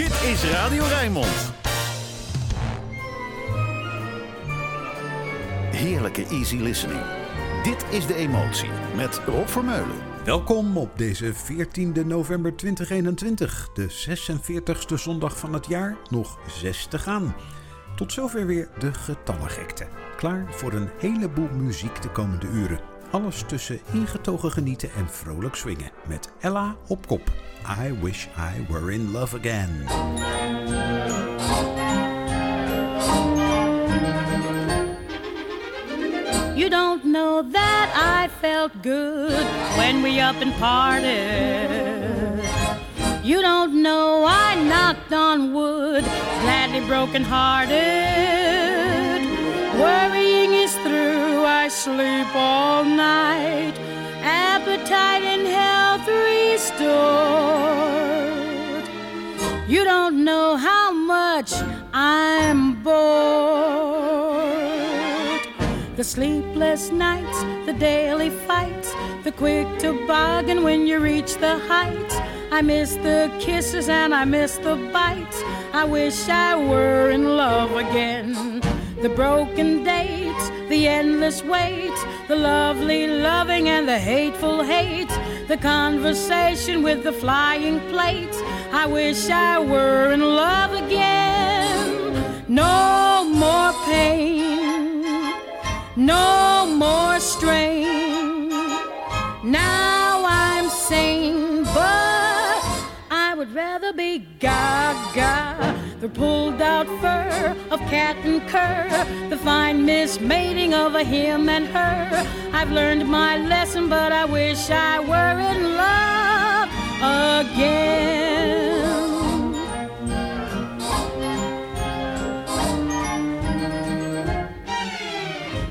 Dit is Radio Rijnmond. Heerlijke easy listening. Dit is De Emotie met Rob Vermeulen. Welkom op deze 14 november 2021, de 46ste zondag van het jaar, nog zes te gaan. Tot zover weer de getallengekte. Klaar voor een heleboel muziek de komende uren. Alles tussen ingetogen genieten en vrolijk swingen. Met Ella op kop. I wish I were in love again. You don't know that I felt good when we up and parted. You don't know I knocked on wood, gladly broken hearted. Sleep all night, appetite and health restored. You don't know how much I'm bored. The sleepless nights, the daily fights, the quick toboggan when you reach the heights. I miss the kisses and I miss the bites. I wish I were in love again. The broken dates, the endless wait, the lovely loving and the hateful hate, the conversation with the flying plates. I wish I were in love again. No more pain no more strain. Now I'm sane, but I would rather be gaga. They're pulled out of cat and cur, the fine mismating of a him and her. I've learned my lesson, but I wish I were in love again.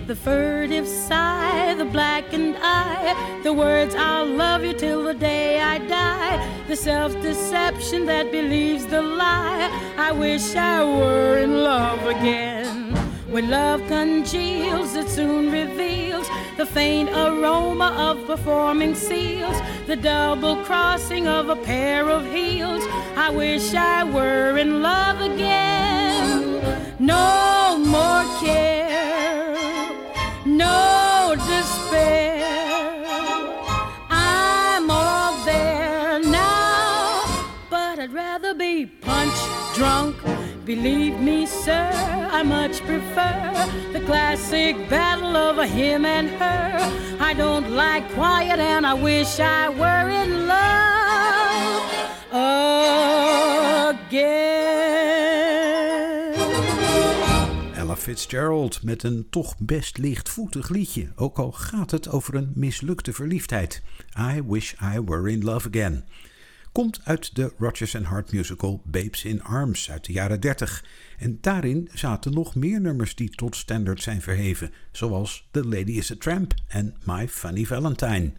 The furtive sigh, the blackened eye, the words I'll love you till the day I die, the self deception that believes the lie. I wish I were in love again. When love congeals, it soon reveals the faint aroma of performing seals, the double crossing of a pair of heels. I wish I were in love again. No more care no despair. I'm all there now, but I'd rather be punch drunk. Believe me, sir, I much prefer the classic battle a him and her. I don't like quiet, and I wish I were in love again. Fitzgerald met een toch best lichtvoetig liedje, ook al gaat het over een mislukte verliefdheid. I Wish I Were in Love Again. Komt uit de Rodgers Hart musical Babes in Arms uit de jaren 30. En daarin zaten nog meer nummers die tot standaard zijn verheven, zoals The Lady is a Tramp en My Funny Valentine.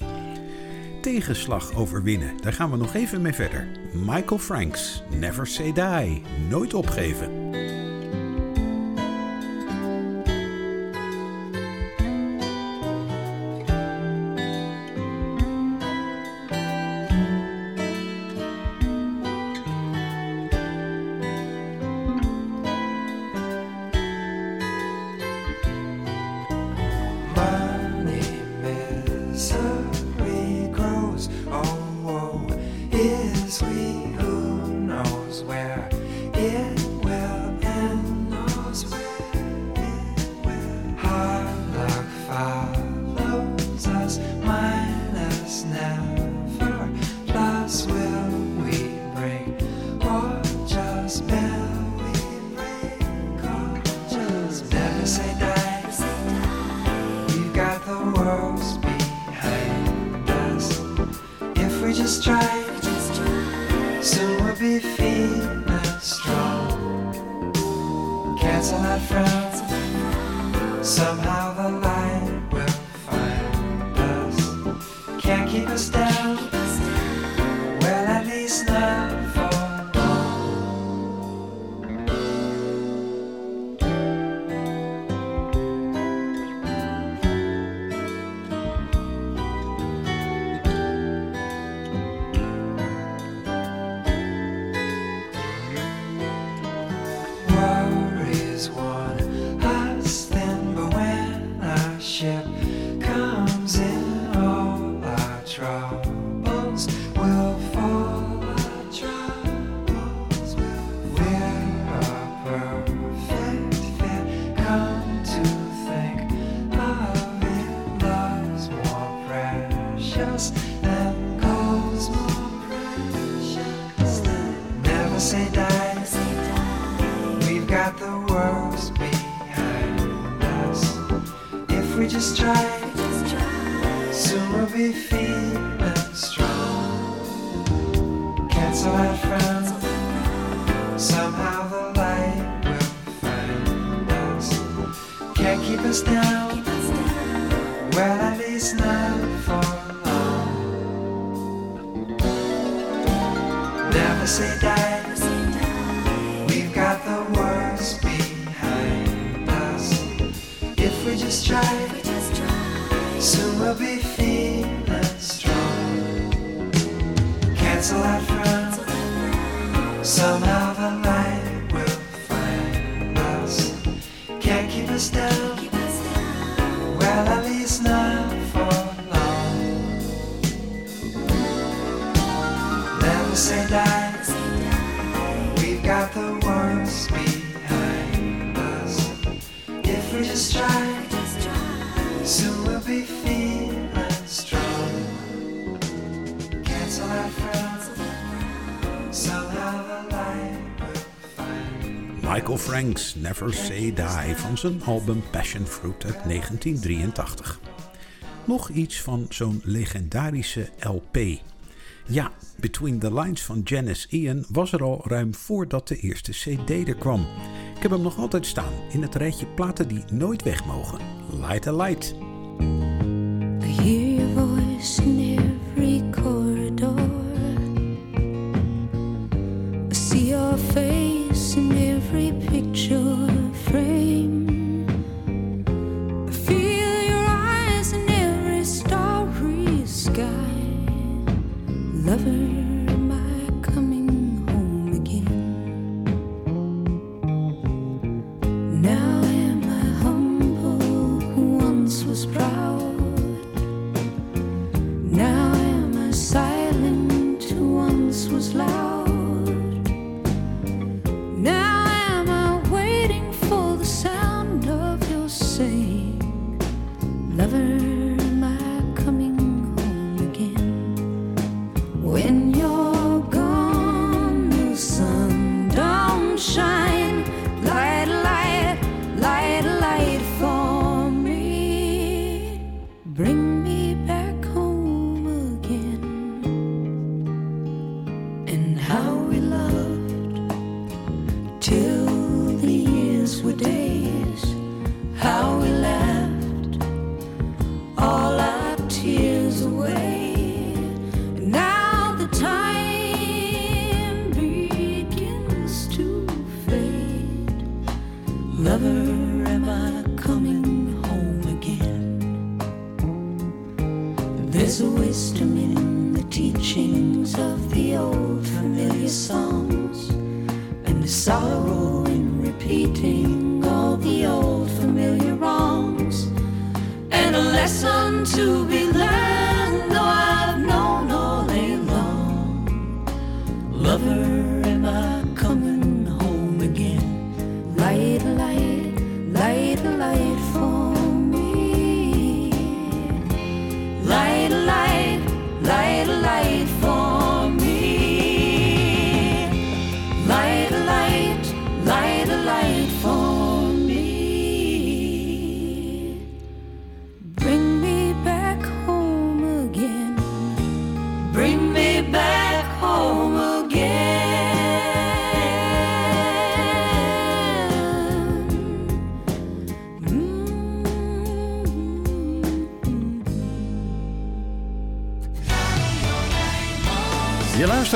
Tegenslag overwinnen, daar gaan we nog even mee verder. Michael Franks, Never Say Die, nooit opgeven. podcast Never Say Die van zijn album Passion Fruit uit 1983. Nog iets van zo'n legendarische LP. Ja, Between the Lines van Janice Ian was er al ruim voordat de eerste CD er kwam. Ik heb hem nog altijd staan in het rijtje platen die nooit weg mogen. Light a Light. Voice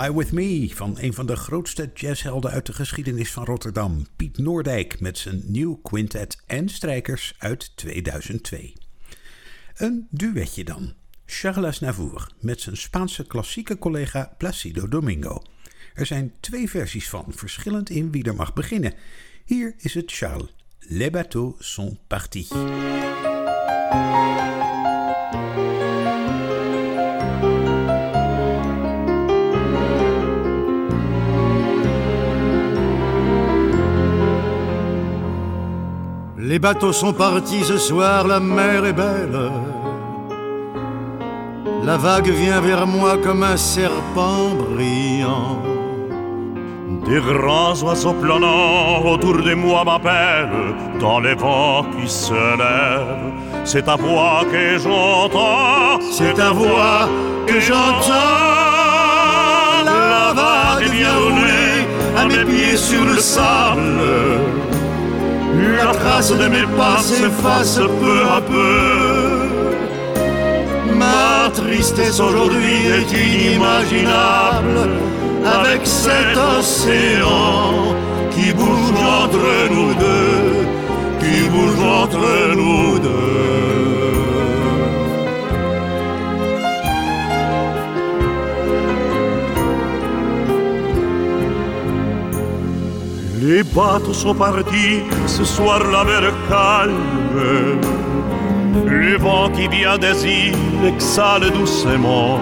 Fly With Me van een van de grootste jazzhelden uit de geschiedenis van Rotterdam, Piet Noordijk, met zijn nieuw quintet en strijkers uit 2002. Een duetje dan. Charles Aznavour met zijn Spaanse klassieke collega Placido Domingo. Er zijn twee versies van, verschillend in wie er mag beginnen. Hier is het Charles. Les bateaux sont partis. Les bateaux sont partis ce soir, la mer est belle. La vague vient vers moi comme un serpent brillant. Des grands oiseaux planants autour de moi m'appellent dans les vents qui se lèvent. C'est ta voix que j'entends, C'est ta voix que j'entends. La vague vient rouler à mes pieds sur le sable. La trace de mes pas s'efface peu à peu. Ma tristesse aujourd'hui est inimaginable avec cet océan qui bouge entre nous deux, qui bouge entre nous deux. Les bateaux sont partis, ce soir la mer est calme. Le vent qui vient des îles exhale doucement.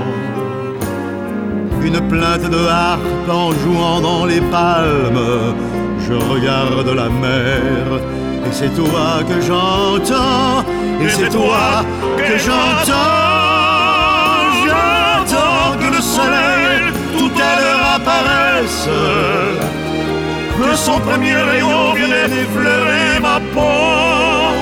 Une plainte de harpe en jouant dans les palmes. Je regarde la mer et c'est toi que j'entends. Et c'est toi que j'entends. J'attends que le soleil tout à l'heure apparaisse. Que son premier rayon vienne effleurer ma peau.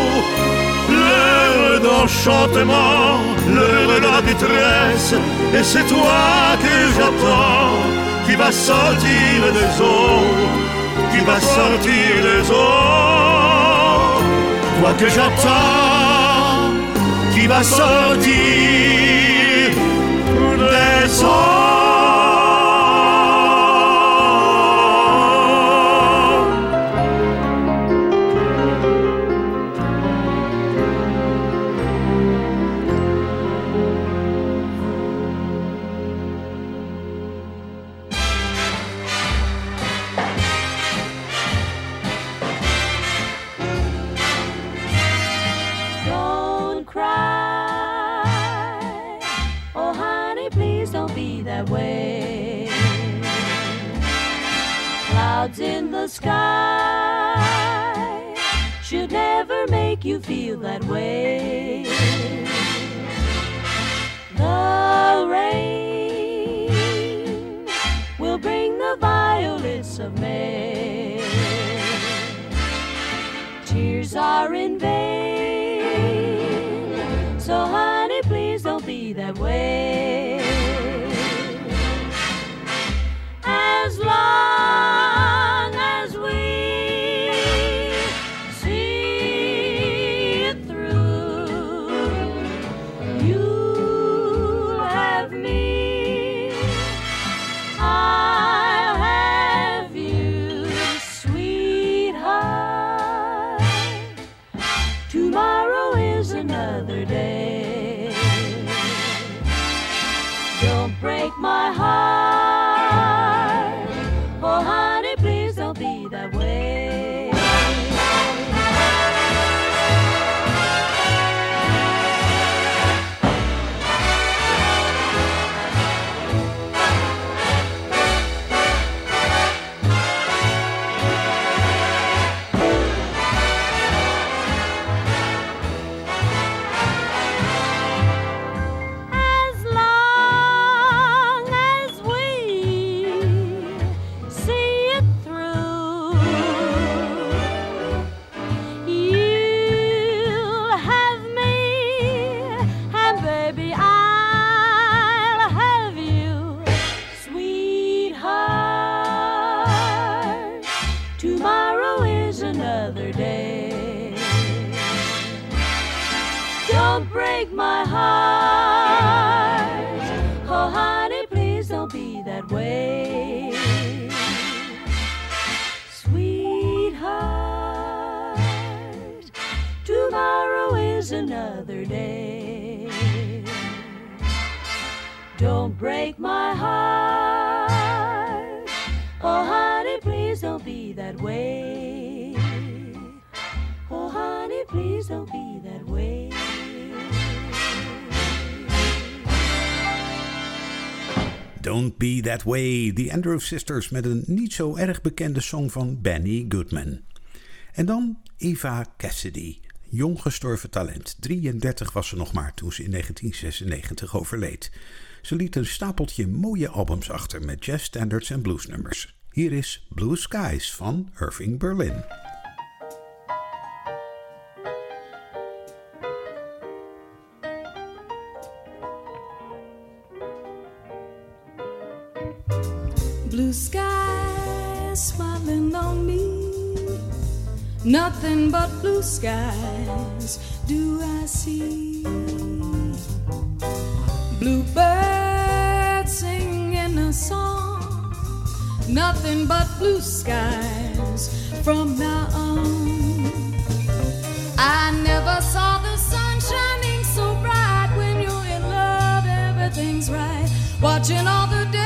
L'heure d'enchantement, l'heure de la détresse. Et c'est toi que j'attends, qui va sortir des eaux, qui va sortir des eaux. Toi que j'attends, qui va sortir des eaux. Sky should never make you feel that way. The rain will bring the violets of May tears are in vain. So, honey, please don't be that way. As long other day. Don't break my heart. Oh, honey, please don't be that way. Oh, honey, please don't be that way. Don't Be That Way, The Andrew Sisters met een niet zo erg bekende song van Benny Goodman. En dan Eva Cassidy, jong gestorven talent. 33 was ze nog maar toen ze in 1996 overleed. Ze liet een stapeltje mooie albums achter met jazz standards en bluesnummers. Hier is Blue Skies van Irving Berlin. blue sky Nothing but blue skies do I see. Bluebirds singing a song. Nothing but blue skies from now on. I never saw the sun shining so bright when you're in love, everything's right. Watching all the days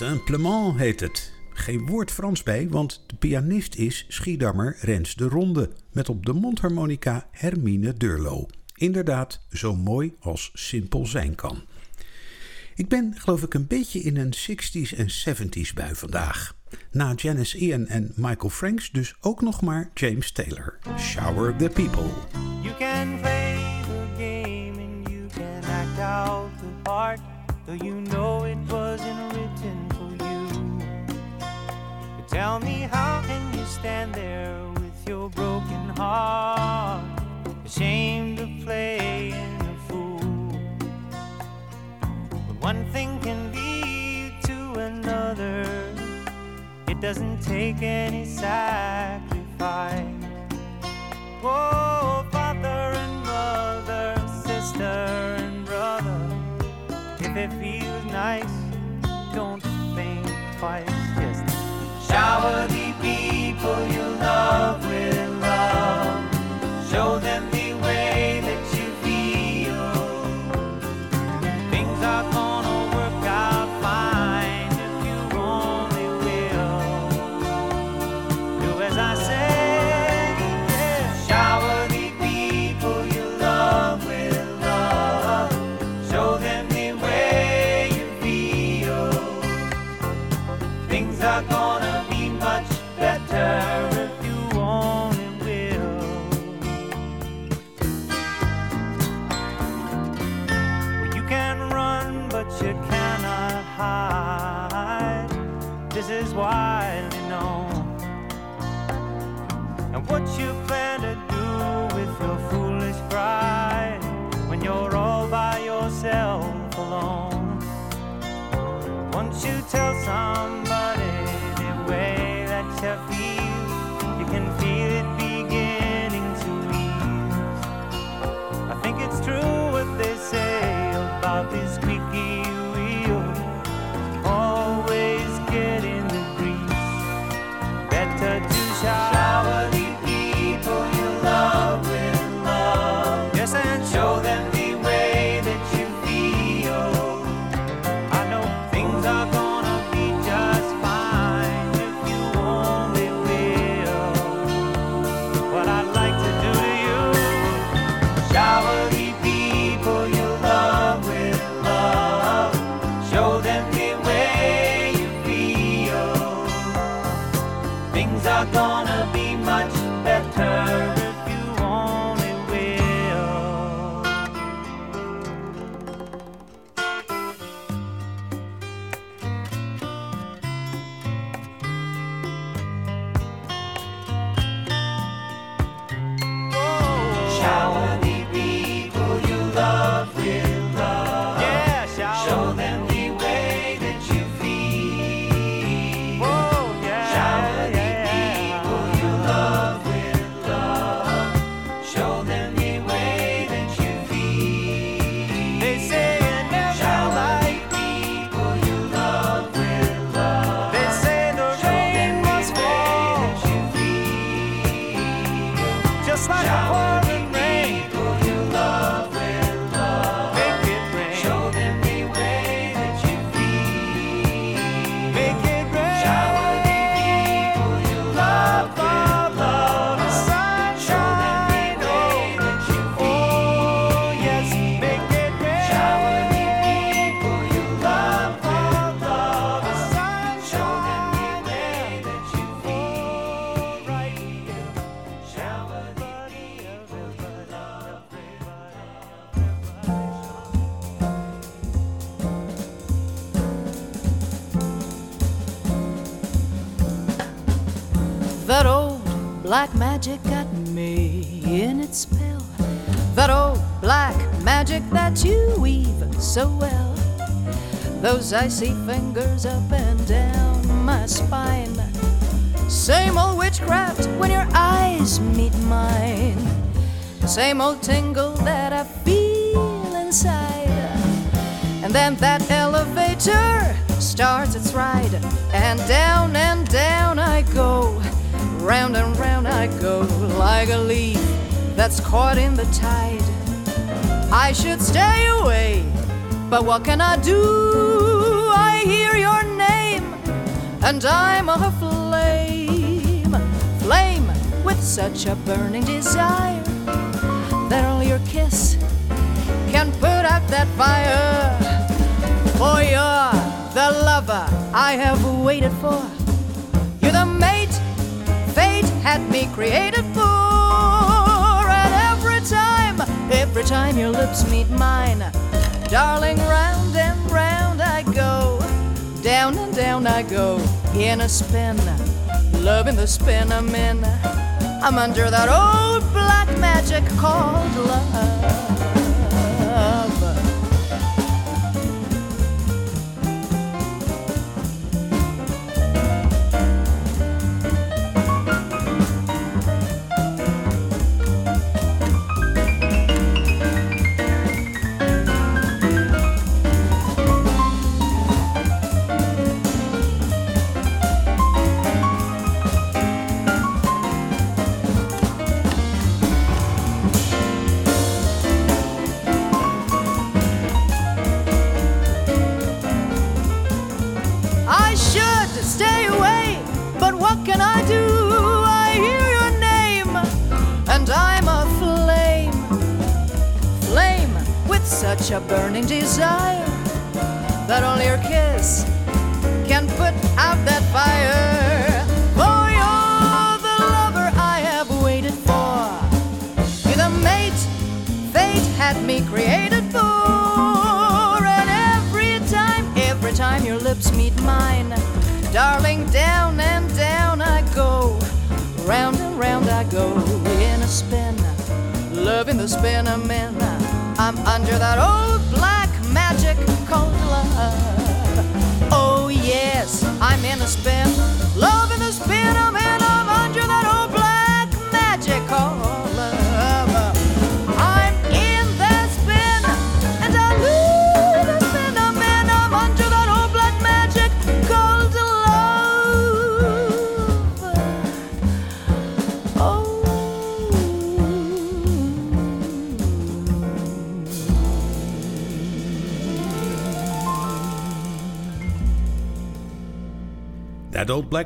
Simplement heet het. Geen woord Frans bij, want de pianist is Schiedammer Rens de Ronde. Met op de mondharmonica Hermine Durlo. Inderdaad, zo mooi als simpel zijn kan. Ik ben, geloof ik, een beetje in een 60s en 70s bui vandaag. Na Janice Ian en Michael Franks dus ook nog maar James Taylor. Shower the people. You can play the game and you can act out the part, though you know heart, ashamed of playing a fool. But one thing can lead to another, it doesn't take any sacrifice. Oh, father and mother, sister and brother, if it feels nice, don't think twice. Just shower the people you. black magic got me in its spell. That old black magic that you weave so well. Those icy fingers up and down my spine. Same old witchcraft when your eyes meet mine. Same old tingle that I feel inside. And then that elevator starts its ride. And down and down I go Round and round I go like a leaf that's caught in the tide. I should stay away, but what can I do? I hear your name, and I'm a flame, flame with such a burning desire that only your kiss can put out that fire. For you're the lover I have waited for had me created for. And every time, every time your lips meet mine, darling, round and round I go. Down and down I go in a spin, loving the spin I'm in. I'm under that old black magic called love.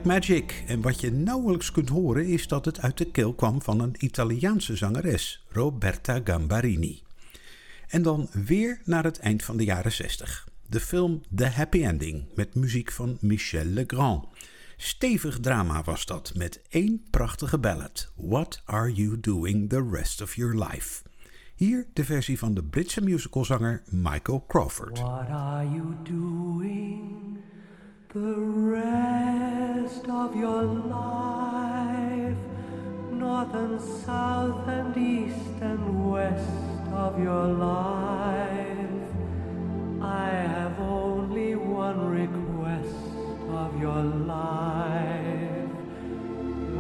Magic. En wat je nauwelijks kunt horen is dat het uit de keel kwam van een Italiaanse zangeres, Roberta Gambarini. En dan weer naar het eind van de jaren 60. De film The Happy Ending met muziek van Michel Legrand. Stevig drama was dat met één prachtige ballad. What are you doing the rest of your life? Hier de versie van de Britse musicalzanger Michael Crawford. What are you doing the rest of your life? North and south and east and west of your life. I have only one request of your life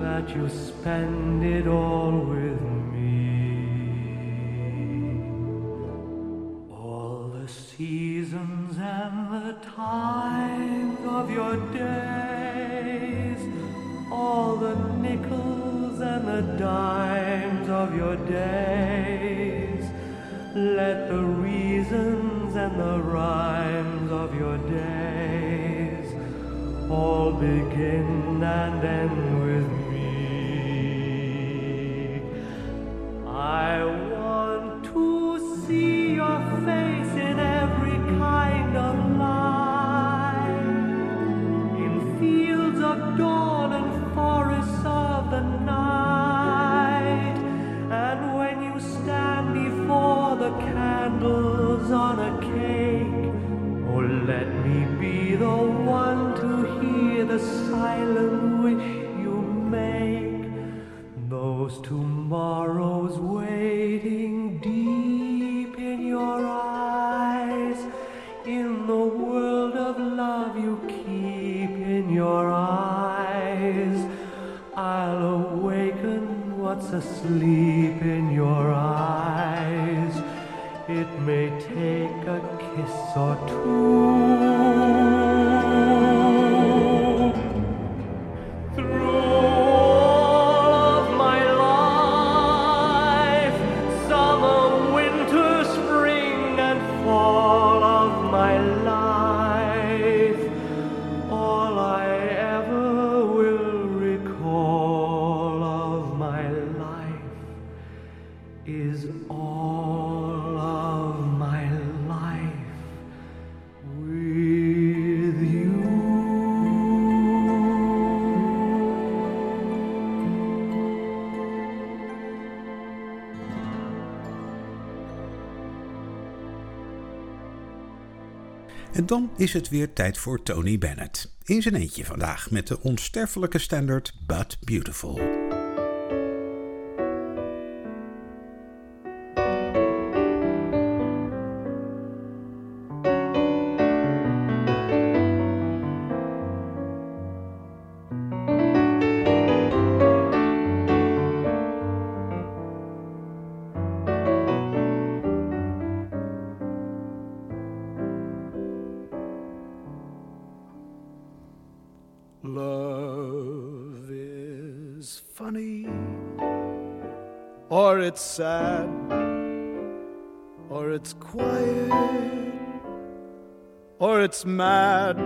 that you spend it all with me. And the times of your days, all the nickels and the dimes of your days. Let the reasons and the rhymes of your days all begin and end with me. I want let me be the one to hear the silent wish you make. Those tomorrows waiting deep in your eyes, in the world of love you keep in your eyes. I'll awaken what's asleep in your eyes. It may take a kiss or two. Is het weer tijd voor Tony Bennett. In zijn eentje vandaag met de onsterfelijke standaard But Beautiful. It's sad, or it's quiet, or it's mad.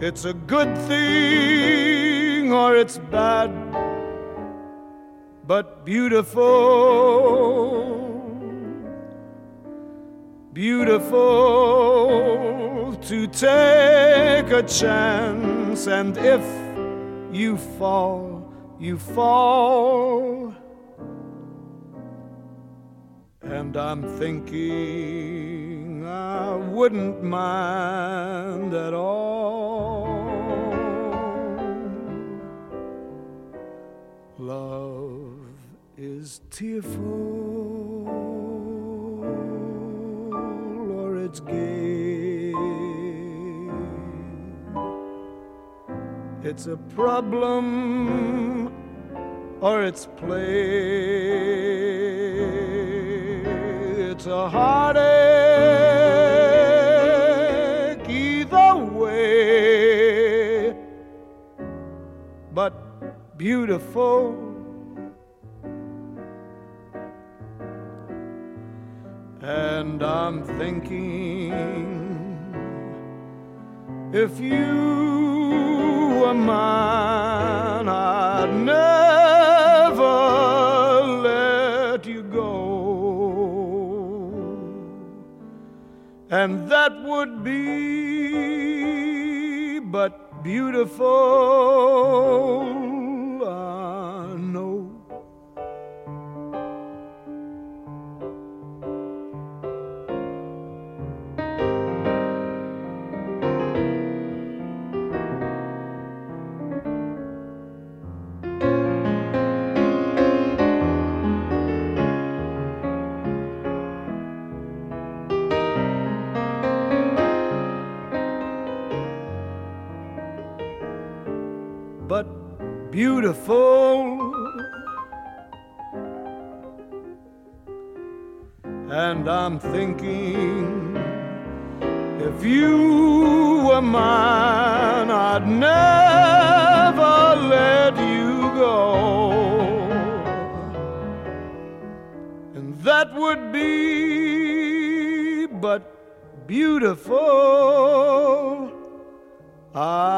It's a good thing, or it's bad, but beautiful. Beautiful to take a chance, and if you fall, you fall. And I'm thinking I wouldn't mind at all. Love is tearful or it's gay. It's a problem or it's play. A heartache either way, but beautiful. And I'm thinking if you were mine, I'd never And that would be but beautiful, beautiful. And I'm thinking if you were mine, I'd never let you go. And that would be but beautiful. I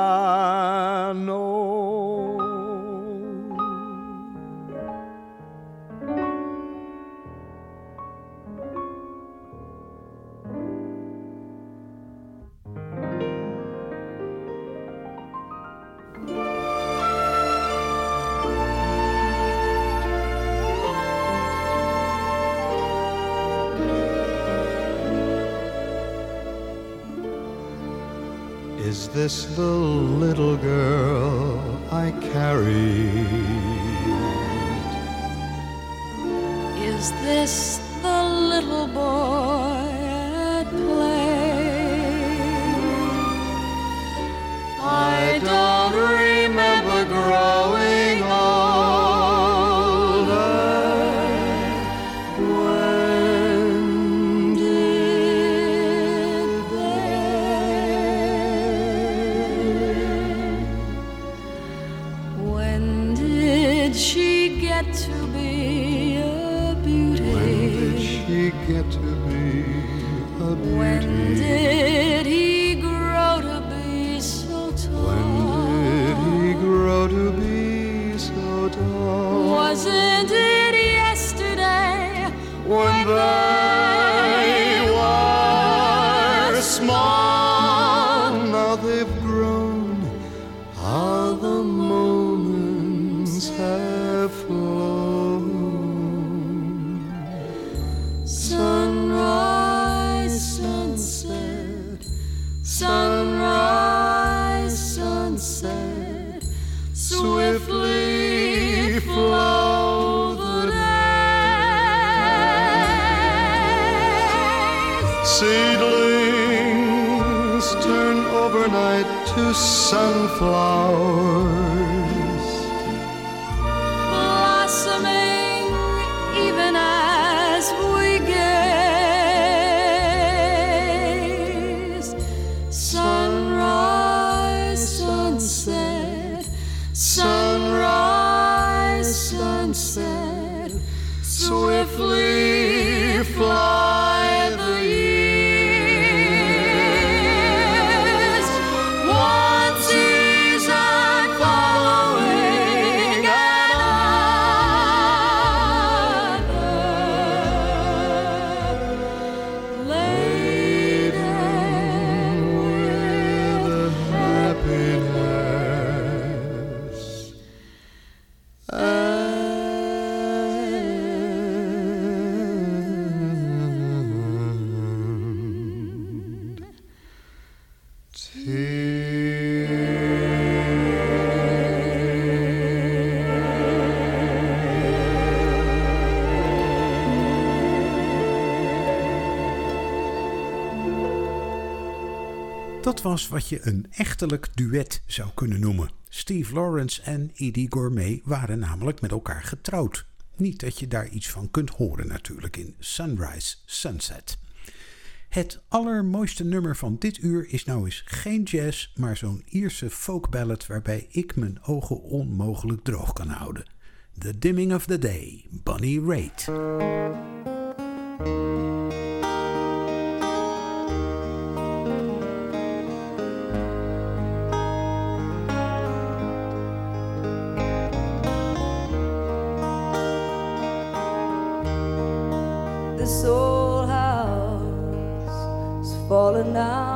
this the little girl I carried? Is this the little boy to be a beauty? When did she get to be a beauty? Dat was wat je een echtelijk duet zou kunnen noemen. Steve Lawrence en Edie Gourmet waren namelijk met elkaar getrouwd. Niet dat je daar iets van kunt horen natuurlijk in Sunrise Sunset. Het allermooiste nummer van dit uur is nou eens geen jazz, maar zo'n Ierse folkballad waarbij ik mijn ogen onmogelijk droog kan houden. The Dimming of the Day, Bonnie Raitt. 那。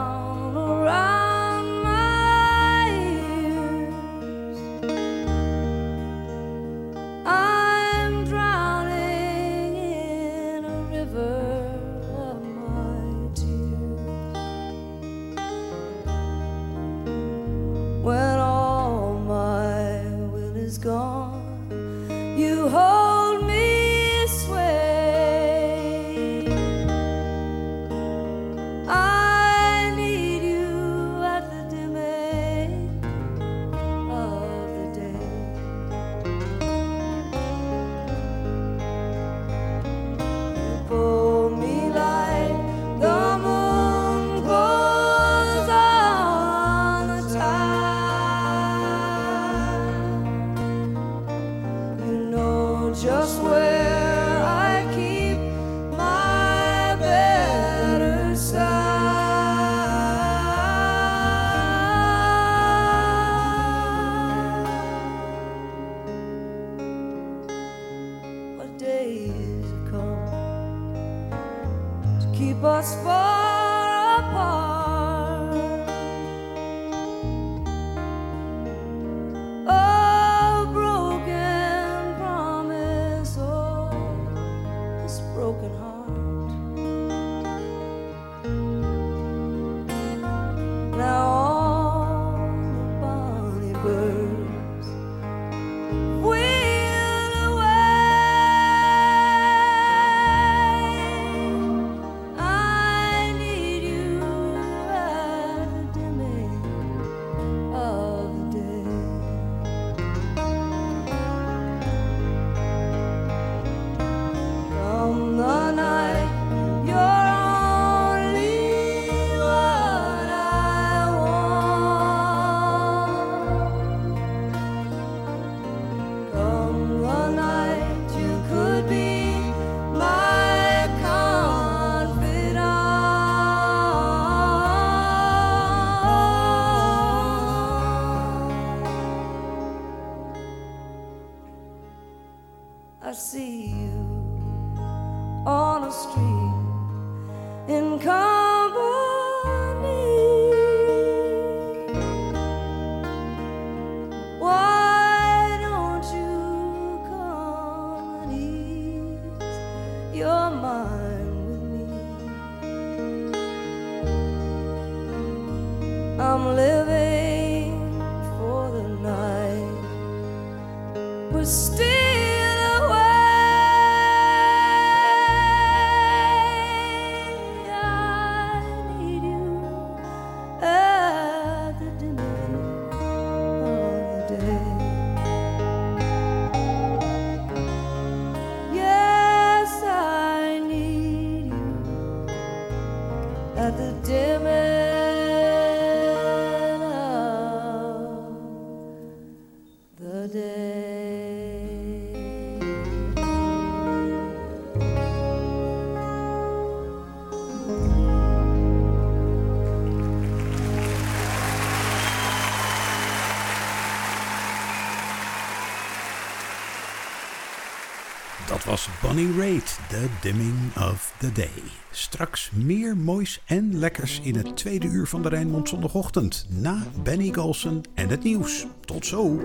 Was Bonnie Raitt, The Dimming of the Day. Straks meer moois en lekkers in het tweede uur van de Rijnmond zondagochtend. Na Benny Golson en het nieuws. Tot zo.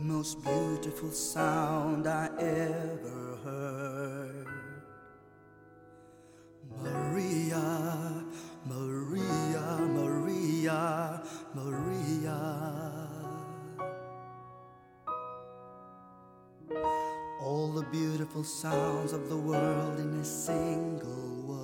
the most beautiful sound I ever heard. Maria, Maria, Maria, Maria. All the beautiful sounds of the world in a single word.